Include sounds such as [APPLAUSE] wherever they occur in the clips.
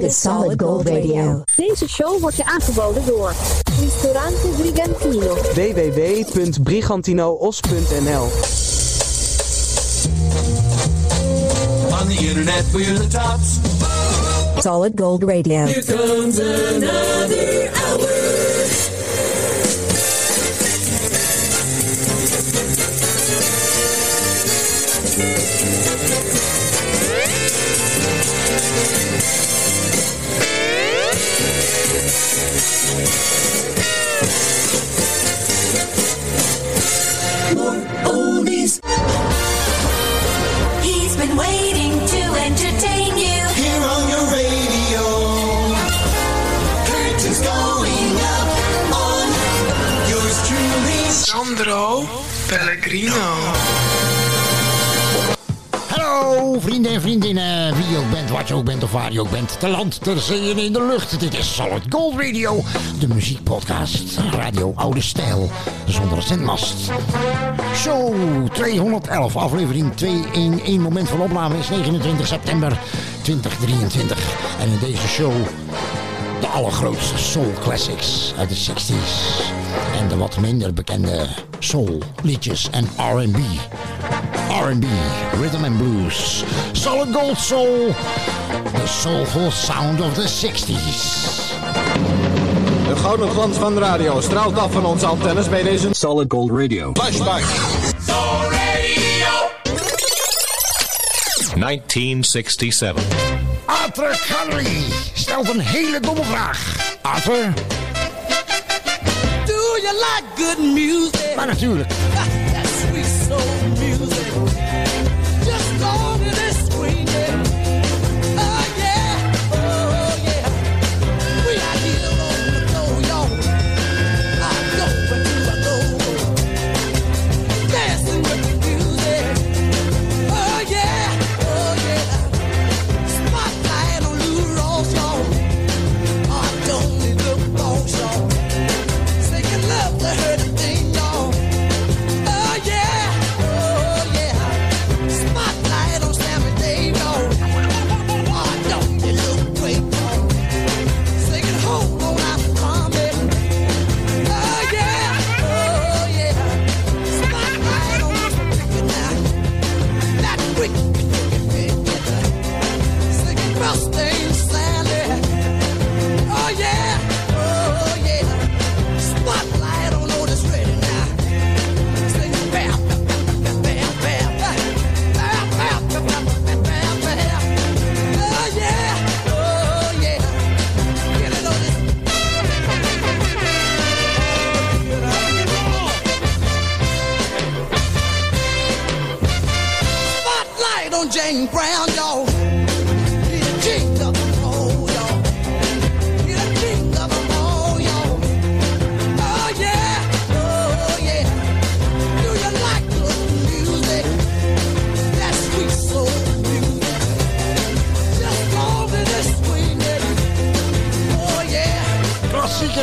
The Solid Gold Radio. Deze show wordt je aangeboden door Ristorante Brigantino. www.brigantinoos.nl On the internet we're the tops. Solid Gold Radio. Here comes another hour. More oldies. He's been waiting to entertain you. Here on your radio. Curtains going up on yours truly. Sandro Pellegrino. Hallo vrienden en vriendinnen, wie je ook bent, wat je ook bent of waar je ook bent. Te land, ter zee en in de lucht. Dit is Solid Gold Radio, de muziekpodcast. Radio Oude Stijl, zonder zendmast. Show 211, aflevering 211. Moment van opname is 29 september 2023. En in deze show de allergrootste soul classics uit de 60s. En de wat minder bekende soul liedjes en R&B. R&B, rhythm and blues, solid gold soul, the soulful sound of the 60s. De gouden glans van de radio straalt af van onze antennes bij deze Solid Gold Radio. flashback. 1967. Arthur Connery stelt een hele domme vraag. Arthur? Do you like good music? Maar natuurlijk. [LAUGHS] That sweet soul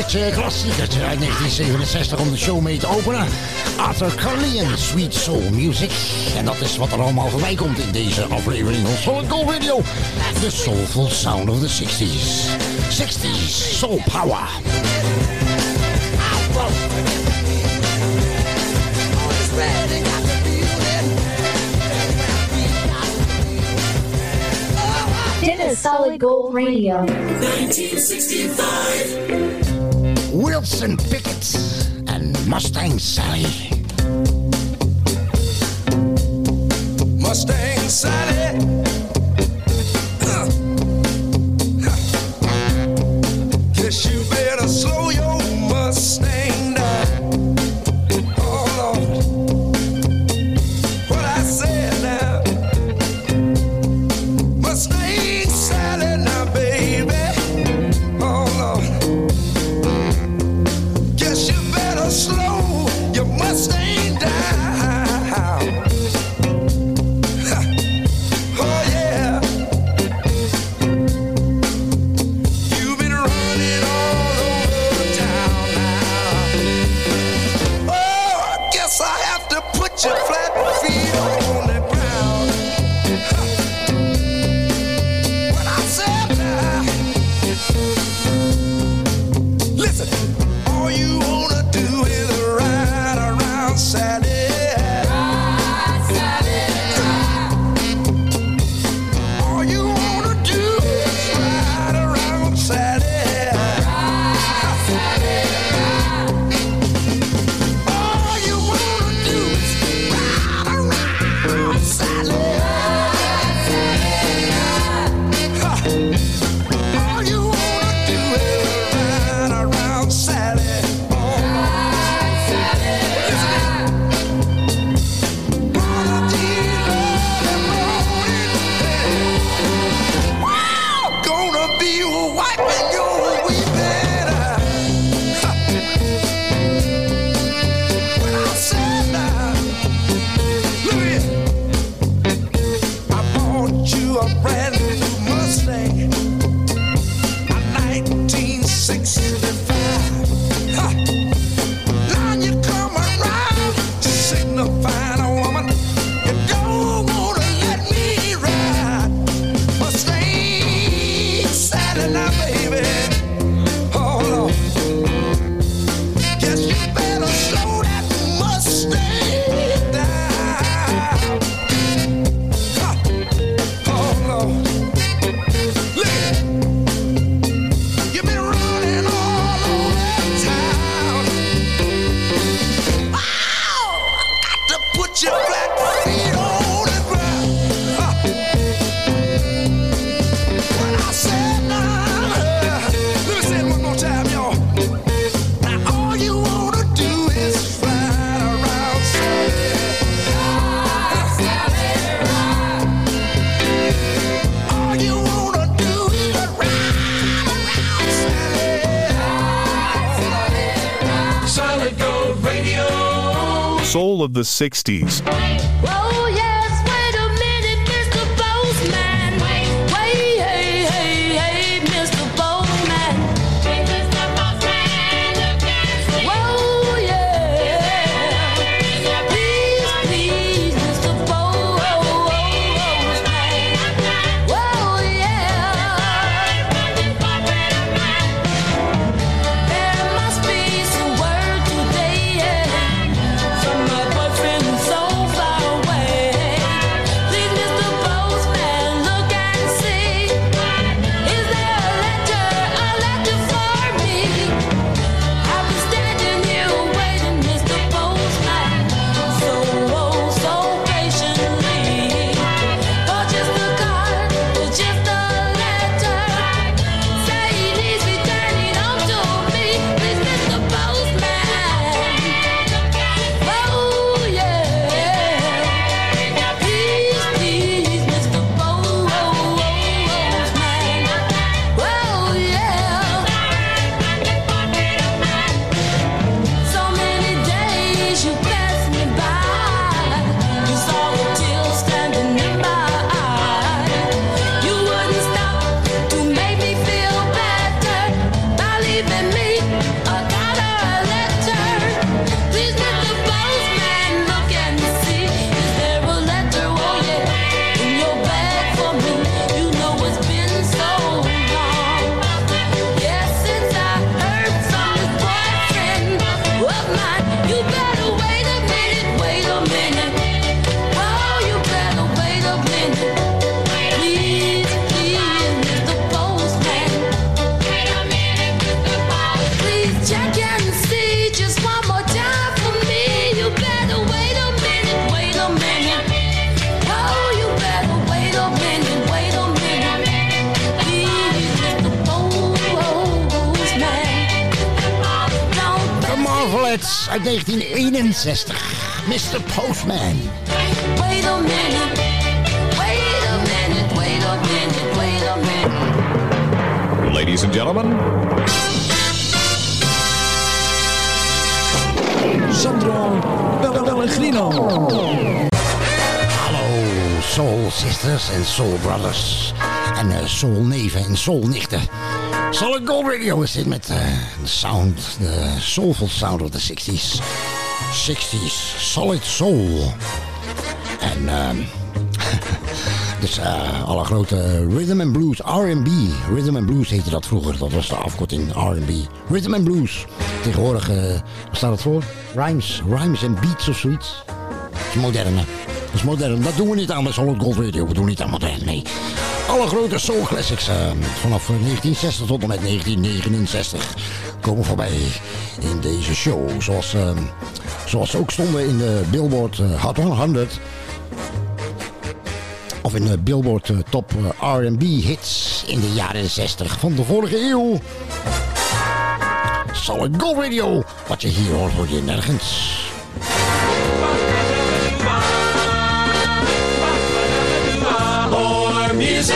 Klassiekertje, klassiekertje uit 1967 om de show mee te openen. Arthur Conley en Sweet Soul Music. En dat is wat er allemaal voorbij komt in deze aflevering van Solid Gold Radio. The soulful sound of the 60s. 60s soul power. Solid Gold Radio. 1965. Wilson Pickett and Mustang Sally. The 60s. Uit 1961. Mr. Postman. Wait a minute. Wait a minute. Wait a minute. Wait a minute. Ladies and gentlemen, Sandro Pellegrino. Hallo, Soul Sisters en Soul Brothers. En eh, Soul neven en Soul nichten. Solid Gold Radio is dit met eh, de sound, de soulful sound of the 60s. 60s, solid soul. En ehm [LAUGHS] dus eh, alle grote rhythm and blues, R&B. Rhythm and blues heette dat vroeger, dat was de afkorting R&B. Rhythm and blues. Tegenwoordig, eh wat staat het voor? Rhymes, rhymes and beats of zoiets. Dat is moderne. Dat is modern. Dat doen we niet aan bij Solid Gold Radio. We doen niet aan modern, nee. Alle grote soul classics eh, vanaf 1960 tot en met 1969 komen voorbij in deze show. Zoals, eh, zoals ze ook stonden in de Billboard eh, Hot 100. Of in de Billboard eh, Top eh, R&B hits in de jaren 60 van de vorige eeuw. Solid Gold Radio. Wat je hier hoort, hoor je nergens. Music.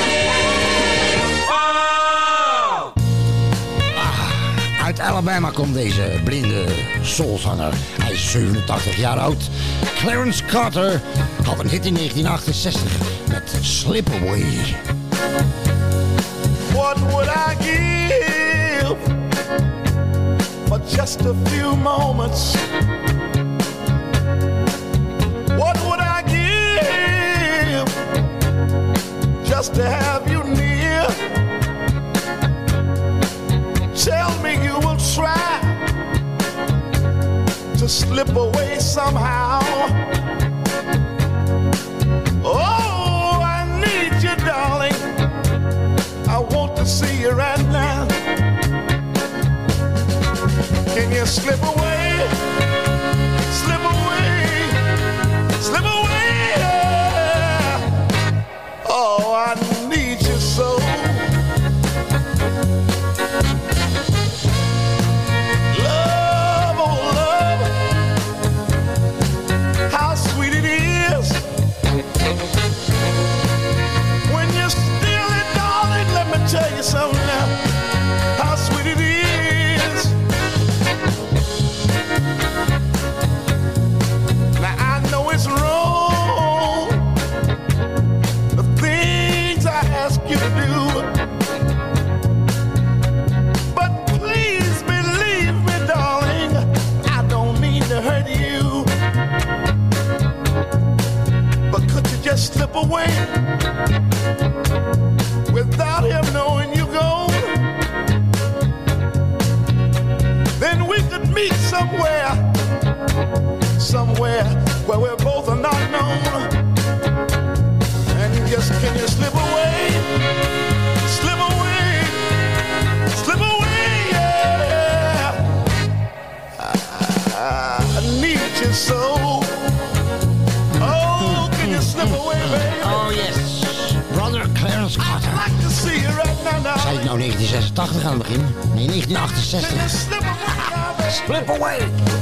Uit Alabama komt deze blinde soulzanger. Hij is 87 jaar oud. Clarence Carter had een hit in 1968 met Slip Away. What would I give for just a few moments? Just to have you near? Tell me you will try to slip away somehow. Oh, I need you, darling. I want to see you right now. Can you slip away? Need somewhere where we're both are not known. And you just can you slip away, slip away, slip away, yeah. I, I need you so. Oh, can you slip away, baby? Oh yes, Brother Clarence Carter. I'd like to see you right now, now. Zei ik nou 1986 aan het begin? Nee, 1968. Slip away, [LAUGHS]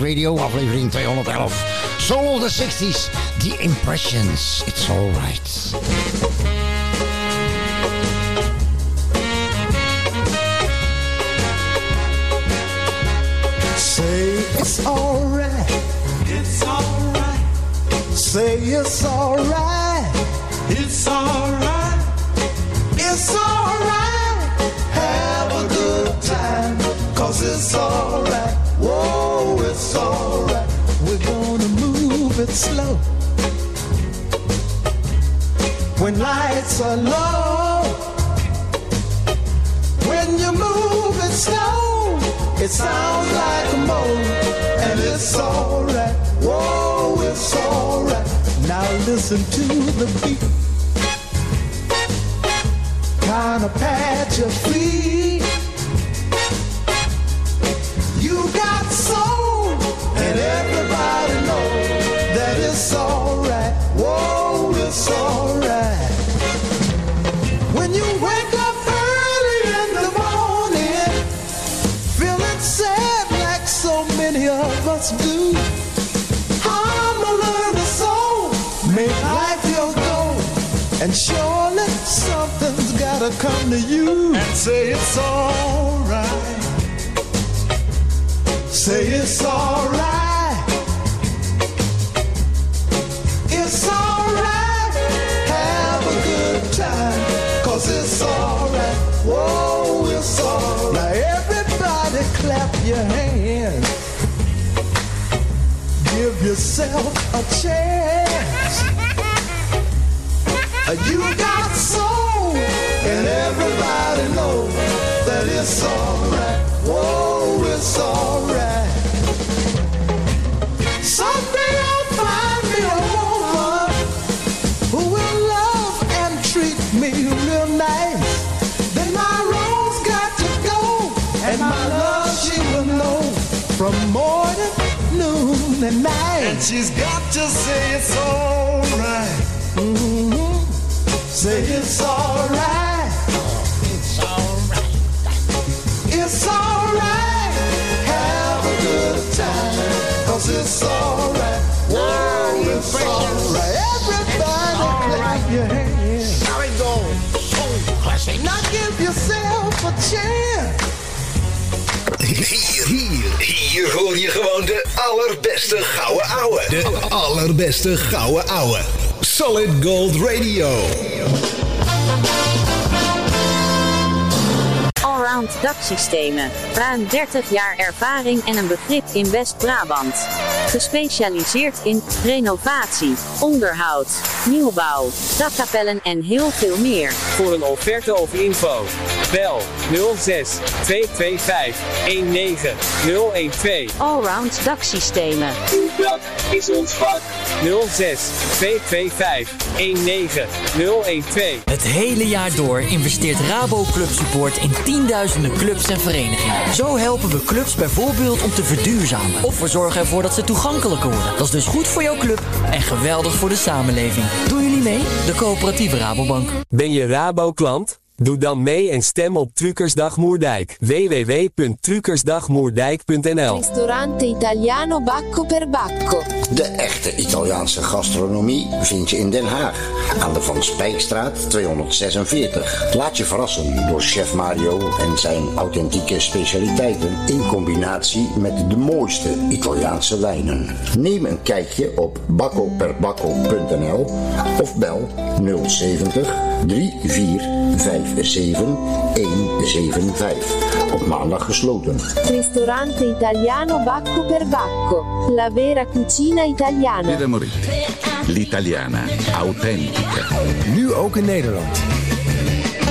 Radio, aflevering 211. Soul of the 60s, The Impressions. It's alright. say it's alright. It's alright. Say it's alright. It's alright. Slow. When lights are low. When you move it slow, it sounds like a moan, and it's alright. Whoa, it's alright. Now listen to the beat. Kinda pat your feet. Us do. I'm a learner soul, make life your goal, and surely something's gotta come to you and say it's alright. Say it's alright. Yourself a chance. You got soul, and everybody knows that it's alright. Whoa, it's alright. She's got to say it's alright. Mm-hmm. Say it's alright. It's alright. It's alright. Have a good time. Cause it's alright. Whoa, it's alright. Everybody clap your hands. Solid Gold, Soul Classic. Now give yourself a chance. Hier, hier, hier hoor je gewoon de allerbeste gouden ouwe. De allerbeste gouden ouwe. Solid Gold Radio. Allround daksystemen. Ruim 30 jaar ervaring en een begrip in West-Brabant. Gespecialiseerd in renovatie, onderhoud, nieuwbouw, dakkapellen en heel veel meer. Voor een offerte of info. Bel 06 225 19012. Allround daksystemen. Dat is ons vak. 06 225 19012. Het hele jaar door investeert Rabo Club Support in tienduizenden clubs en verenigingen. Zo helpen we clubs bijvoorbeeld om te verduurzamen. Of we zorgen ervoor dat ze toegankelijker worden. Dat is dus goed voor jouw club en geweldig voor de samenleving. Doen jullie mee? De coöperatieve Rabobank. Ben je Rabo-klant? Doe dan mee en stem op Truckersdag Moerdijk. www.truckersdagmoerdijk.nl Ristorante italiano Bacco per Bacco. De echte Italiaanse gastronomie vind je in Den Haag. Aan de Van Spijkstraat 246. Laat je verrassen door chef Mario en zijn authentieke specialiteiten in combinatie met de mooiste Italiaanse wijnen. Neem een kijkje op baccoperbacco.nl of bel 070 3457 175. Op maandag gesloten. Ristorante italiano Bacco per Bacco. La vera cucina italiana. L'italiana. Authentica. Nu ook in Nederland.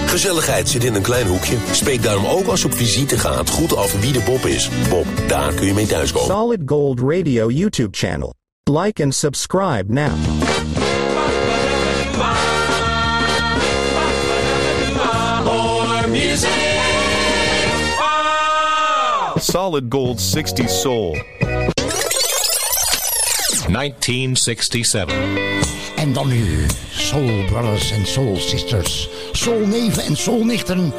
Gezelligheid zit in een klein hoekje. Spreek daarom ook als je op visite gaat goed af wie de Bob is. Bob, daar kun je mee thuiskomen. Solid Gold Radio YouTube channel. Like and subscribe now. Solid Gold 60 Soul. 1967. En dan nu Soul Brothers en Soul Sisters. Soul neven en soul nichten.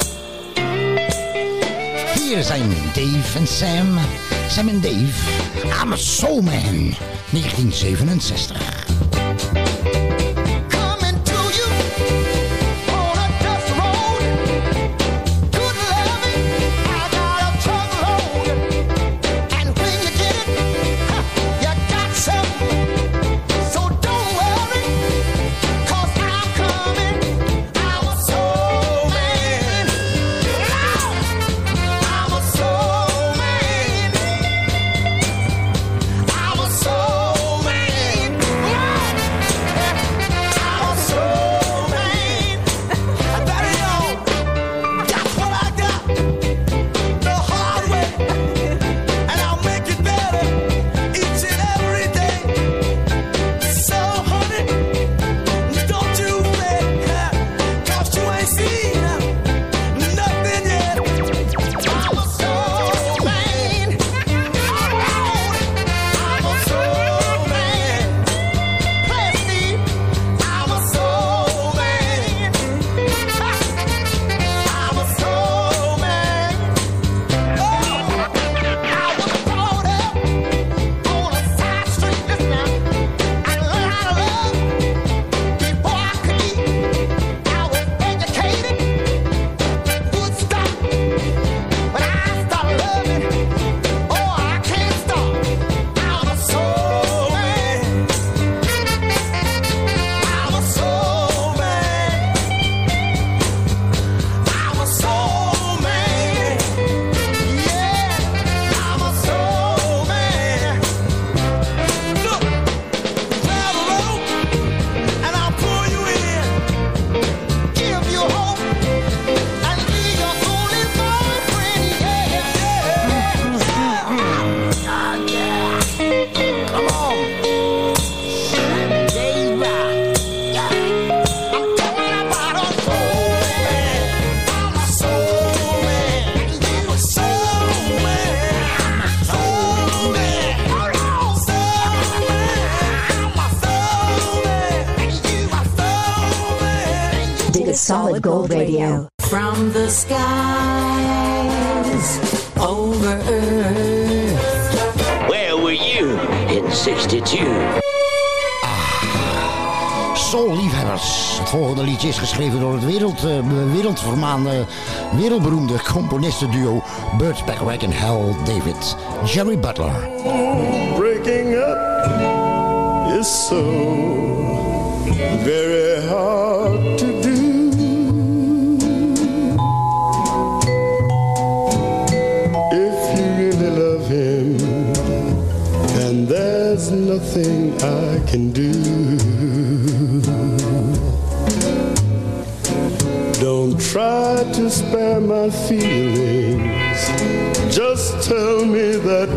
Hier zijn Dave en Sam. Sam en Dave. I'm a Soul Man. 1967. Is geschreven door het wereld, eh, wereldvermaande, wereldberoemde componistenduo Burt Bacharach en Hal David. Jerry Butler. Breaking up is so very hard to do. If you really love him, and there's nothing I my feelings. Just tell me that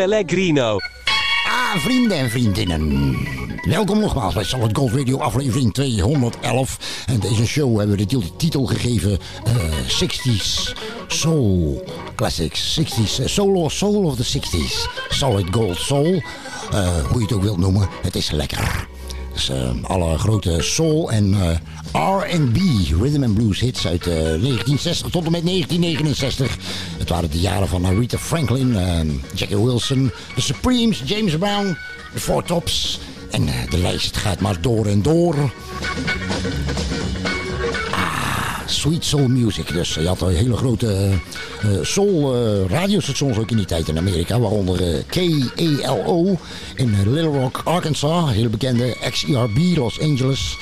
Pellegrino. Ah, vrienden en vriendinnen. Welkom nogmaals bij Solid Gold Radio aflevering 211. En deze show hebben we de titel gegeven eh, 60s Soul Classics. 60s Soul, soul of the 60s. Solid Gold Soul. Eh, hoe je het ook wilt noemen, het is lekker. Dus eh, alle grote soul en eh, R&B, rhythm and blues hits uit eh, 1960 tot en met 1969. Het waren de jaren van Aretha Franklin, eh, Jackie Wilson, The Supremes, James Brown, The Four Tops. En eh, de lijst gaat maar door en door. Ah, Sweet Soul Music. Dus je had een hele grote soul radiostations ook in die tijd in Amerika. Waaronder KALO in Little Rock, Arkansas. Hele bekende XERB Los Angeles.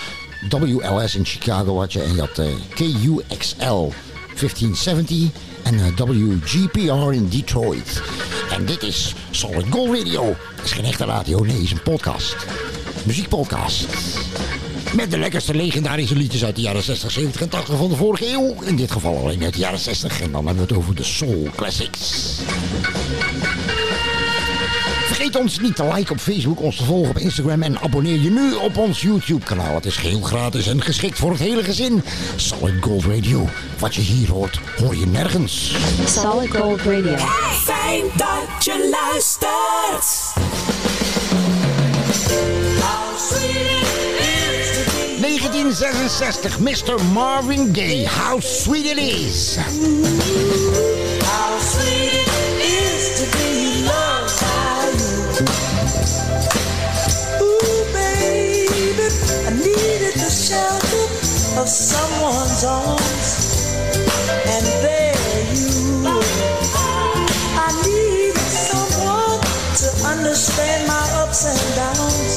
WLS in Chicago had je. En je had eh, KUXL 1570 en eh, WGPR in Detroit. En dit is Solid Gold Radio. Het is geen echte radio, nee, het is een podcast. Muziekpodcast. Met de lekkerste legendarische liedjes uit de jaren 60, 70 en 80 van de vorige eeuw. In dit geval alleen uit de jaren 60. En dan hebben we het over de Soul Classics. Vergeet ons niet te liken op Facebook, ons te volgen op Instagram en abonneer je nu op ons YouTube kanaal. Het is geheel gratis en geschikt voor het hele gezin. Solid Gold Radio. Wat je hier hoort, hoor je nergens. Solid Gold Radio. Fijn dat je luistert. 1966, Mr. Marvin Gaye. How sweet it is. How sweet it is to be shelter of someone's arms. And there you were. I needed someone to understand my ups and downs.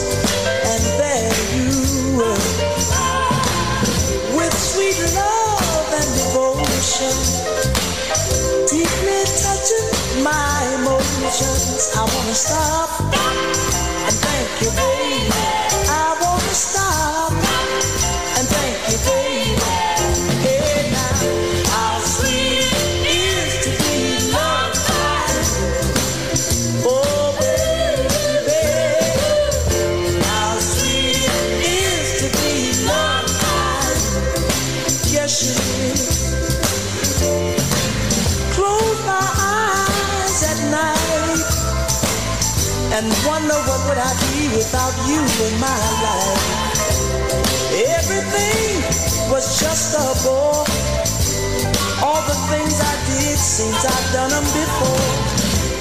And there you were. With sweet love and devotion deeply touching my emotions. I wanna stop and thank you, baby. Without you in my life. Everything was just a bore. All the things I did seems I've done them before.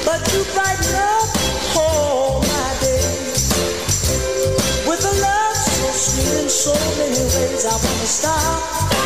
But you brighten up all my days with a love so sweet in so many ways. I wanna stop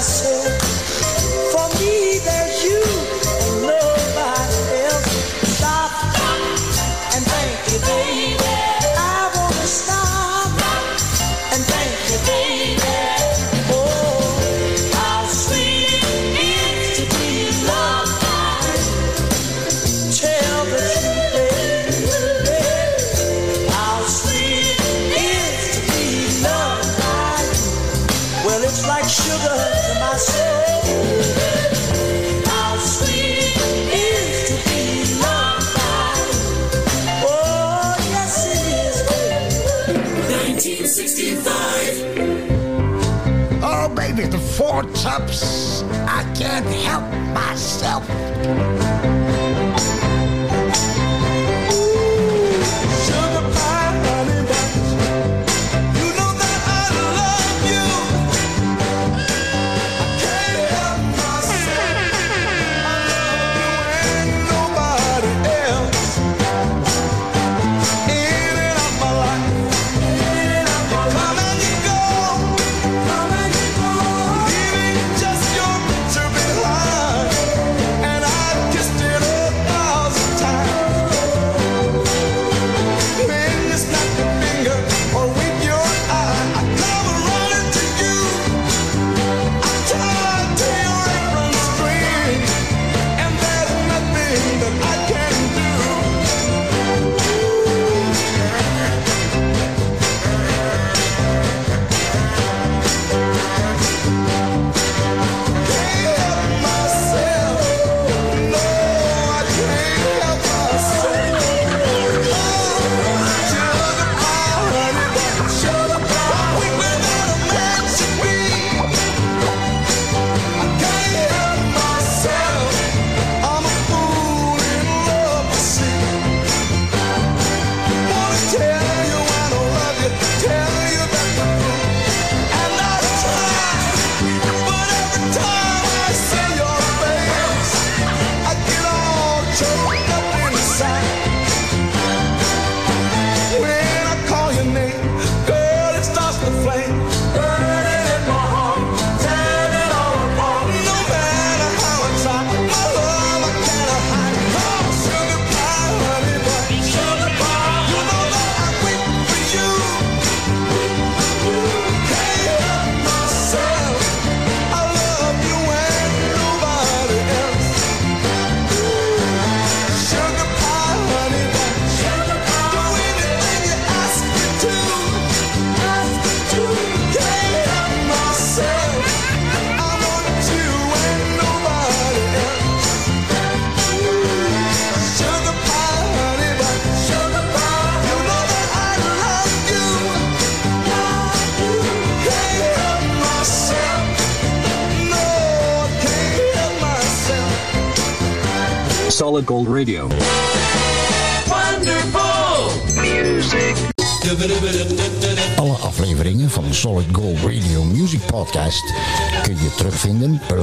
to tops. I can't help myself.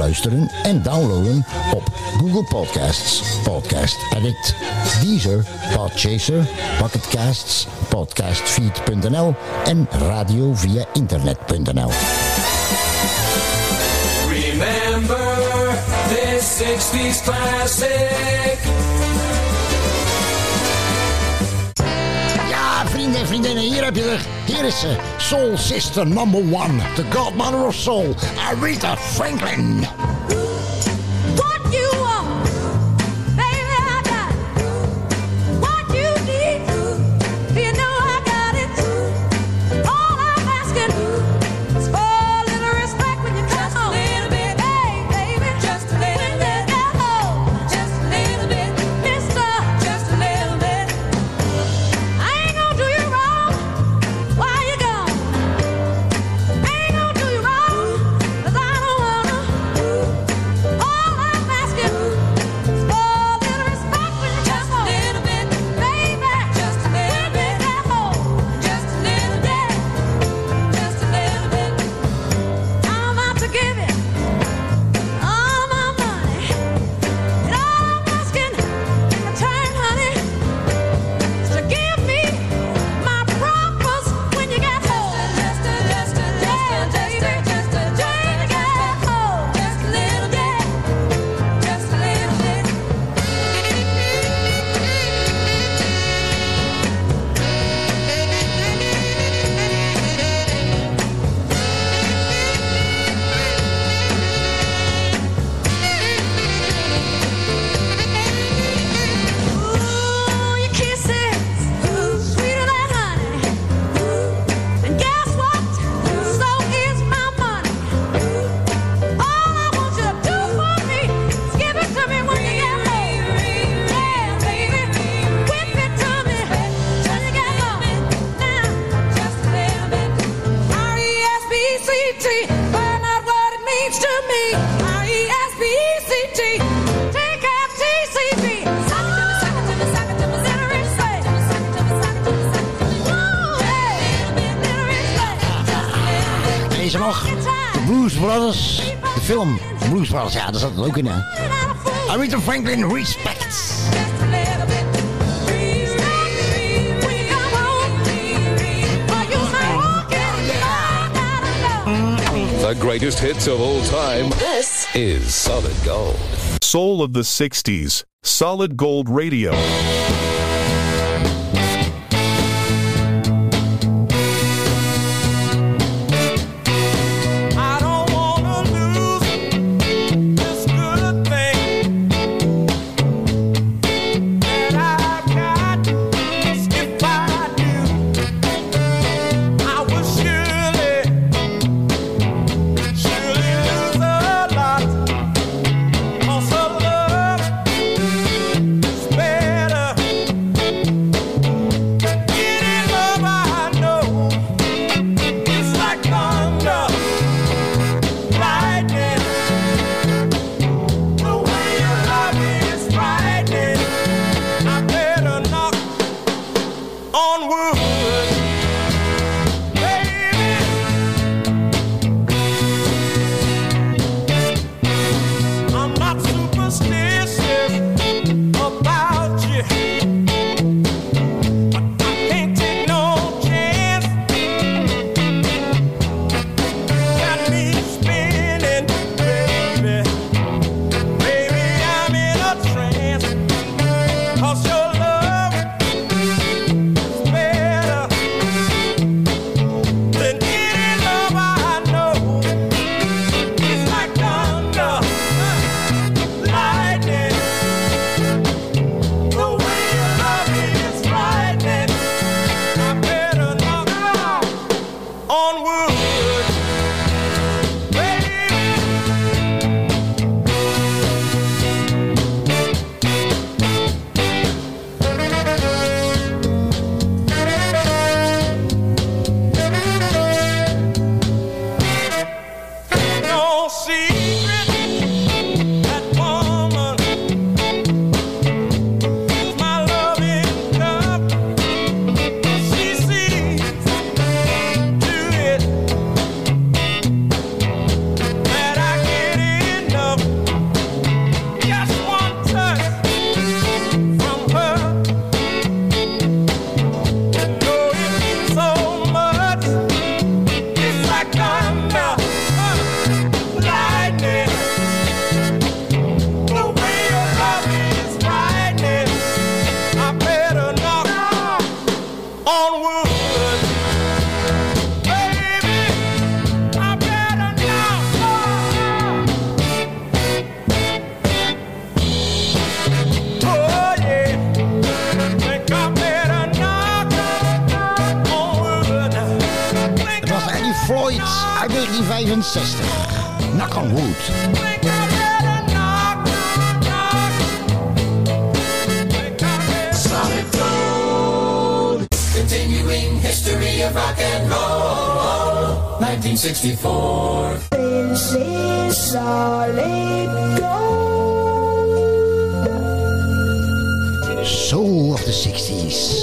luisteren en downloaden op Google Podcasts, Podcast Edit, Deezer, Podchaser, Pocketcasts, podcastfeed.nl en radio via internet.nl. Remember this vrienden en vriendinnen, hier heb je de... Hier is ze, Soul Sister number one. The godmother of soul, Aretha Franklin. Charles. Ja, daar zat het ook in. Aretha Franklin Respects. The greatest hits of all time. This is Solid Gold. Soul of the 60s. Solid Gold Radio. 1965. Knock on wood. Gold. Continuing history of rock and roll. 1964. This is solid Soul of the 60s.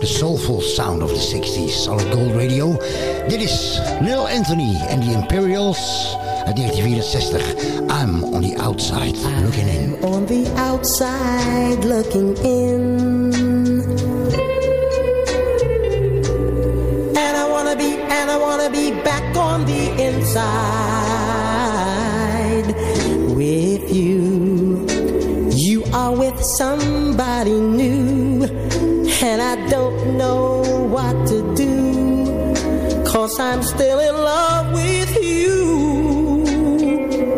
The soulful sound of the 60s. Solid Gold Radio. Dit is Lil Anthony and the Imperials uit 1964. I'm on the outside looking in. I'm on the outside looking in. And I wanna be, and I wanna be back on the inside with you. You are with somebody new, know what to do. Cause I'm still in love with you.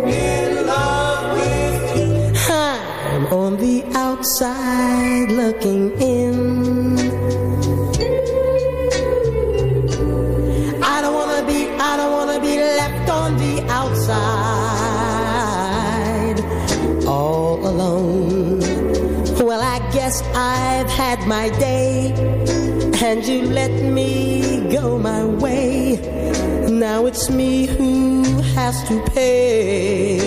In love with you. I'm on the outside looking in. I don't wanna be, I don't wanna be left on the outside all alone. Well, I guess I've had my day, and you let me go my way. Now it's me who has to pay.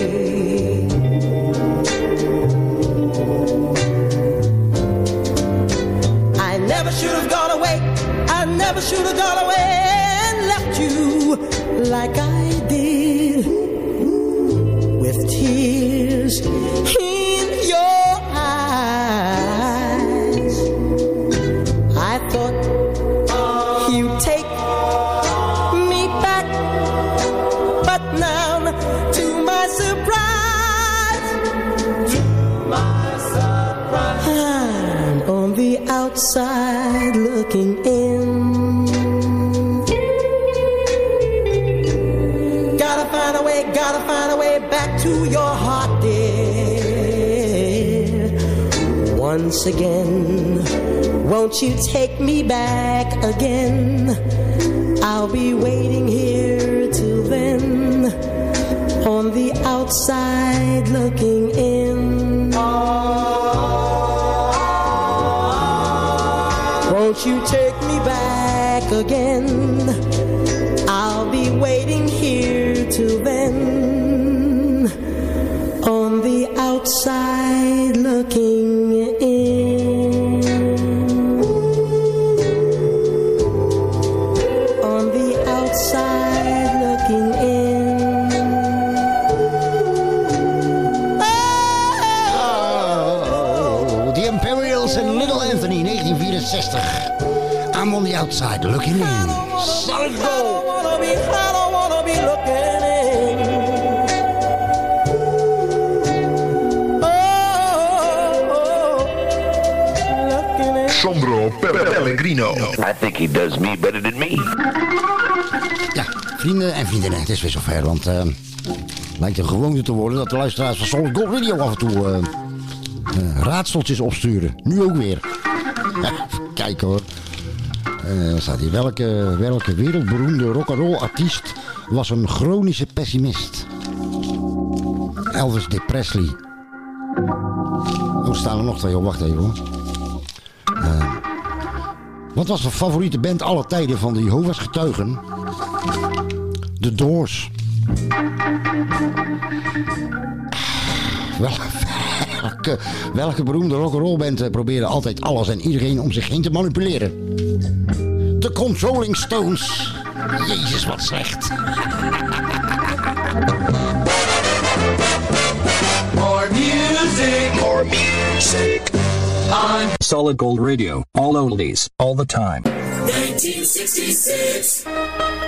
I never should have gone away. I never should have gone away and left you like I did with tears outside looking in. Gotta find a way, gotta find a way back to your heart, dear. Once again, won't you take me back again? I'll be waiting here till then, on the outside looking in. Again? I'll be waiting here till then, in. Oh, looking in. Sandro Pellegrino. I think he does me better than me. Ja, vrienden en vriendinnen, het is weer zover. Want eh lijkt een gewoonte te worden dat de luisteraars van Solid Gold Radio af en toe eh, eh, raadseltjes opsturen. Nu ook weer. [LAUGHS] Ja, even kijken hoor. Eh, welke, welke wereldberoemde rock'n'roll artiest was een chronische pessimist? Elvis de Presley. Oh, staan er nog twee op. Wacht even hoor. Eh, wat was de favoriete band aller tijden van de Jehovah's getuigen? The Doors. Wel, welke, welke beroemde rock'n'roll band eh, probeerde altijd alles en iedereen om zich heen te manipuleren? The Controlling Stones. Jezus, wat slecht. More music. More music. On Solid Gold Radio. All oldies. All the time. 1966.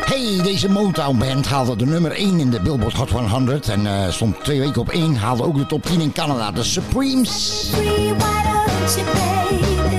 Hey, deze Motown band haalde de nummer 1 in de Billboard Hot 100 en eh, stond twee weken op 1. Haalde ook de top 10 in Canada. De Supremes. Why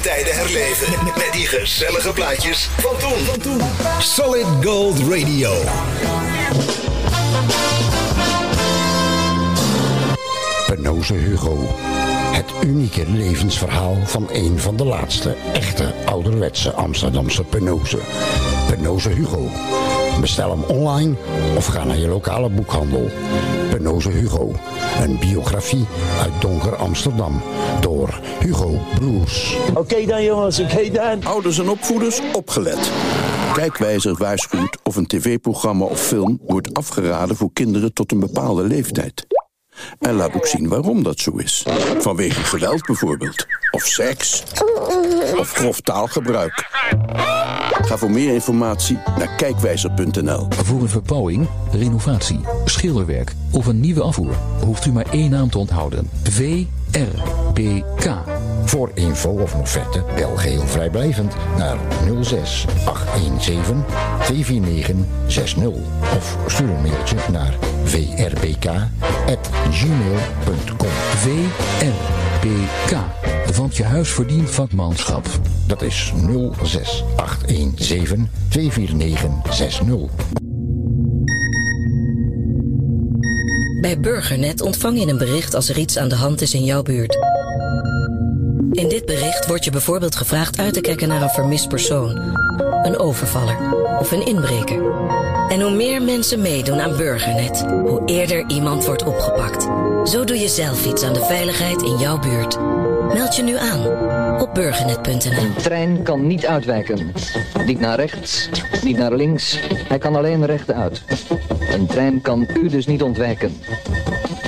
tijden herleven met die gezellige plaatjes van toen. Solid Gold Radio. Penoze Hugo. Het unieke levensverhaal van een van de laatste echte ouderwetse Amsterdamse Penoze. Penoze Hugo. Bestel hem online of ga naar je lokale boekhandel. Penoze Hugo. Een biografie uit donker Amsterdam door Hugo Broers. Oké dan jongens, oké dan. Ouders en opvoeders, opgelet. Kijkwijzer waarschuwt of een tv-programma of film wordt afgeraden voor kinderen tot een bepaalde leeftijd. En laat ook zien waarom dat zo is. Vanwege geweld bijvoorbeeld. Of seks. Of grof taalgebruik. Ga voor meer informatie naar kijkwijzer.nl. Voor een verbouwing, renovatie, schilderwerk of een nieuwe afvoer hoeft u maar één naam te onthouden. VRBK. Voor info of offerte bel geheel vrijblijvend naar 06 817 249 60 of stuur een mailtje naar vrbk@gmail.com. VRBK. Want je huis verdient vakmanschap. Dat is 06 817 249 60. Bij Burgernet ontvang je een bericht als er iets aan de hand is in jouw buurt. In dit bericht wordt je bijvoorbeeld gevraagd uit te kijken naar een vermist persoon, een overvaller of een inbreker. En hoe meer mensen meedoen aan Burgernet, hoe eerder iemand wordt opgepakt. Zo doe je zelf iets aan de veiligheid in jouw buurt. Meld je nu aan op burgernet.nl. Een trein kan niet uitwijken. Niet naar rechts, niet naar links. Hij kan alleen rechtuit. Een trein kan u dus niet ontwijken.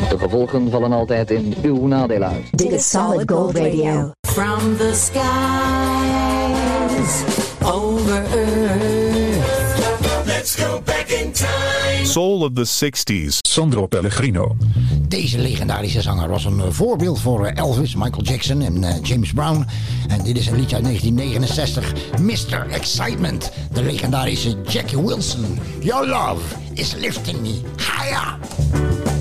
De gevolgen vallen altijd in uw nadeel uit. Dit is Solid Gold Radio. From the skies over earth. Soul of the 60s. Sandro Pellegrino. Deze legendarische zanger was een eh, voorbeeld voor eh, Elvis, Michael Jackson en eh, James Brown. En dit is een liedje uit 1969, Mr. Excitement. De legendarische Jackie Wilson. Your love is lifting me higher.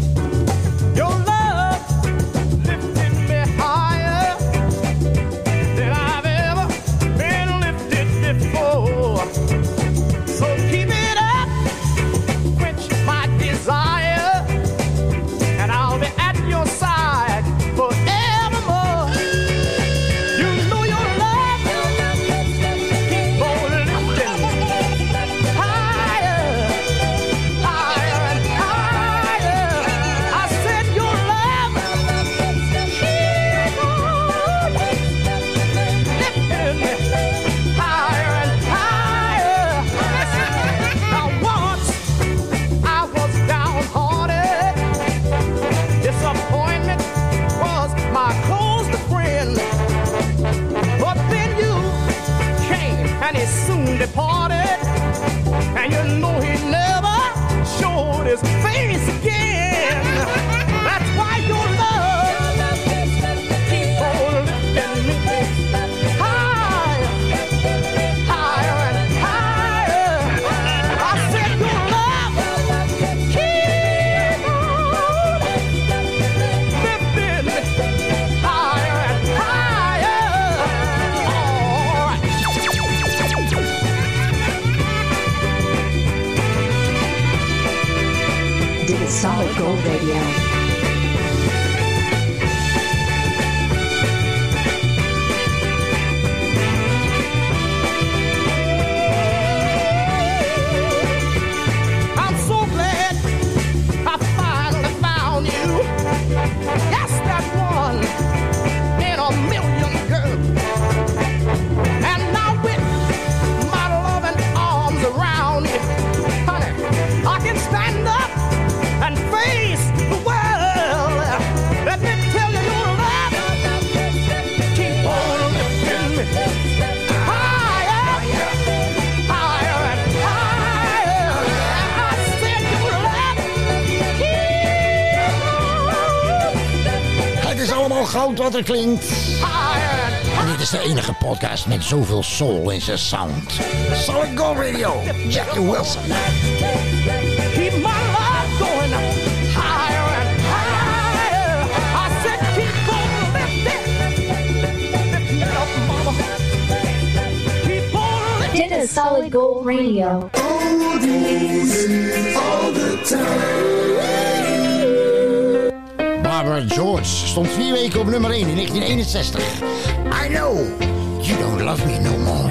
Radio. wat klinkt. En dit is de enige podcast met zoveel soul in zijn sound. Solid Gold Radio, Jackie Wilson. Keep my life going higher and higher. I said keep on lifting, lifting. Keep on lifting. Dit is Solid Gold Radio. Oldies all the time. George stond vier weken op nummer 1 in 1961. I know you don't love me no more.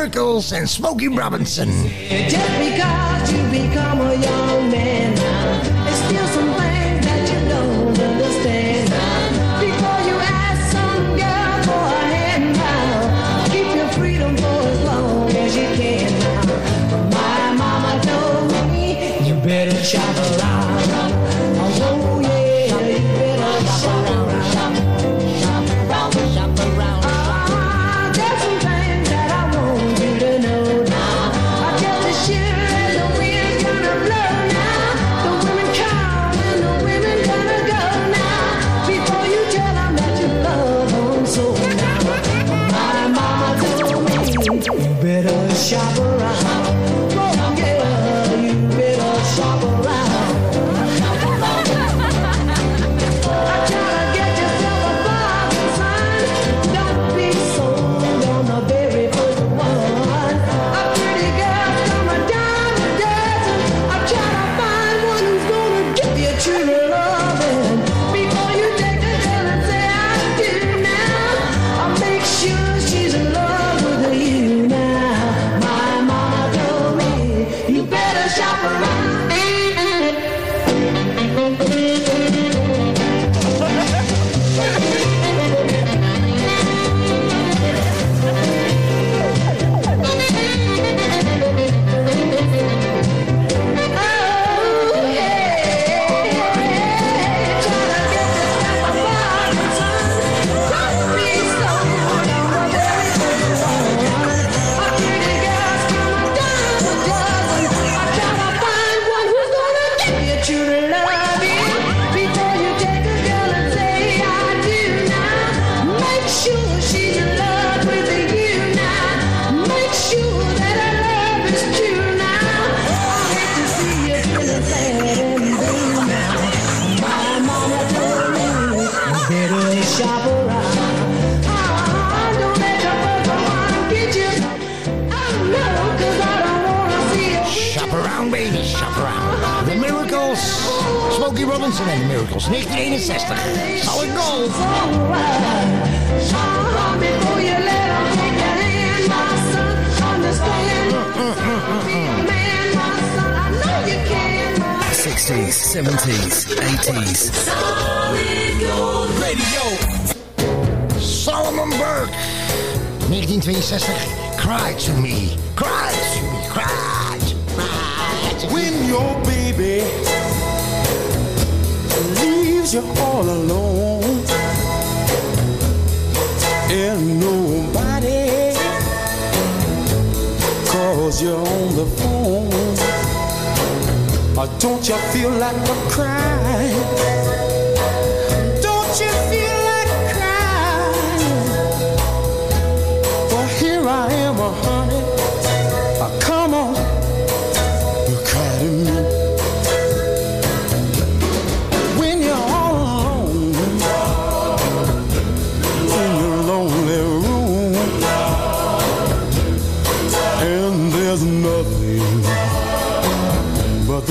Miracles and Smokey Robinson. Just because you become a young man.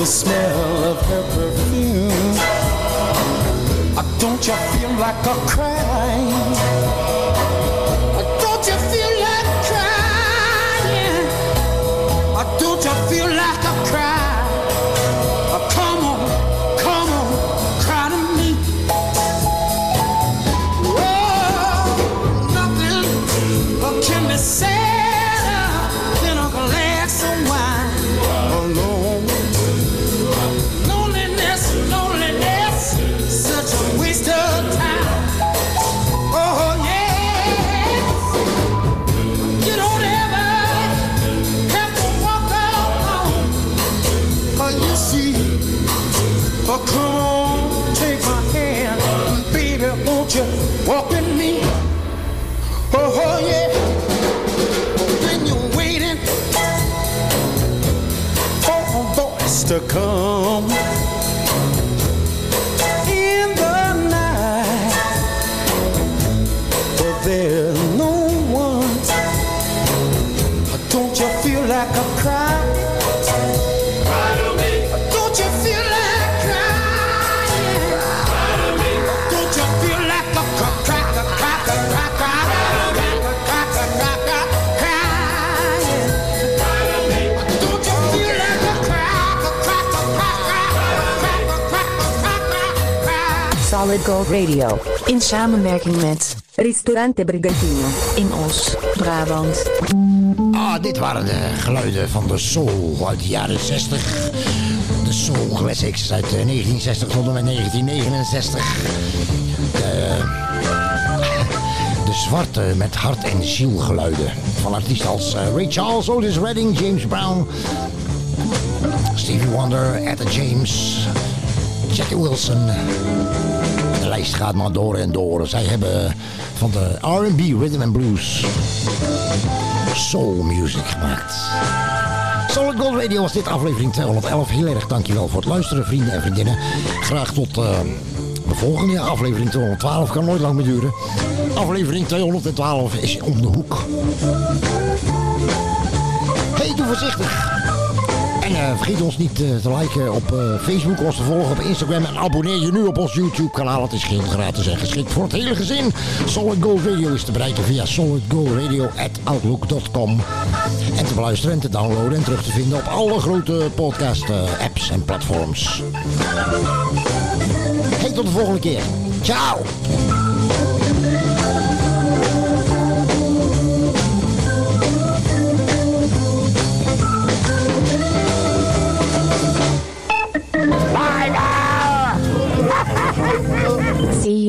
The smell of her Don't you feel like a crying? Come. Gold Radio. In samenwerking met Ristorante Brigantino in Os, Brabant. Ah, dit waren de geluiden van de soul uit de jaren 60. De soul classics uit eh, 1960 tot en met 1969. De, [LAUGHS] de zwarte met hart en ziel geluiden van artiesten als eh, Ray Charles, Otis Redding, James Brown, Stevie Wonder, Etta James, Jackie Wilson. Lijst gaat maar door en door. Zij hebben van de R&B, Rhythm and Blues, soul music gemaakt. Solid Gold Radio was dit aflevering 211. Heel erg dankjewel voor het luisteren, vrienden en vriendinnen. Graag tot eh, de volgende aflevering 212. Kan nooit lang meer duren. Aflevering 212 is om de hoek. Hey, doe voorzichtig. Eh, vergeet ons niet eh, te liken op eh, Facebook, ons te volgen op Instagram en abonneer je nu op ons YouTube kanaal. Het is geheel gratis en geschikt voor het hele gezin. Solid Gold Radio is te bereiken via solidgoldradio.outlook.com En te beluisteren en te downloaden en terug te vinden op alle grote podcast eh, apps en platforms. Hey, tot de volgende keer. Ciao!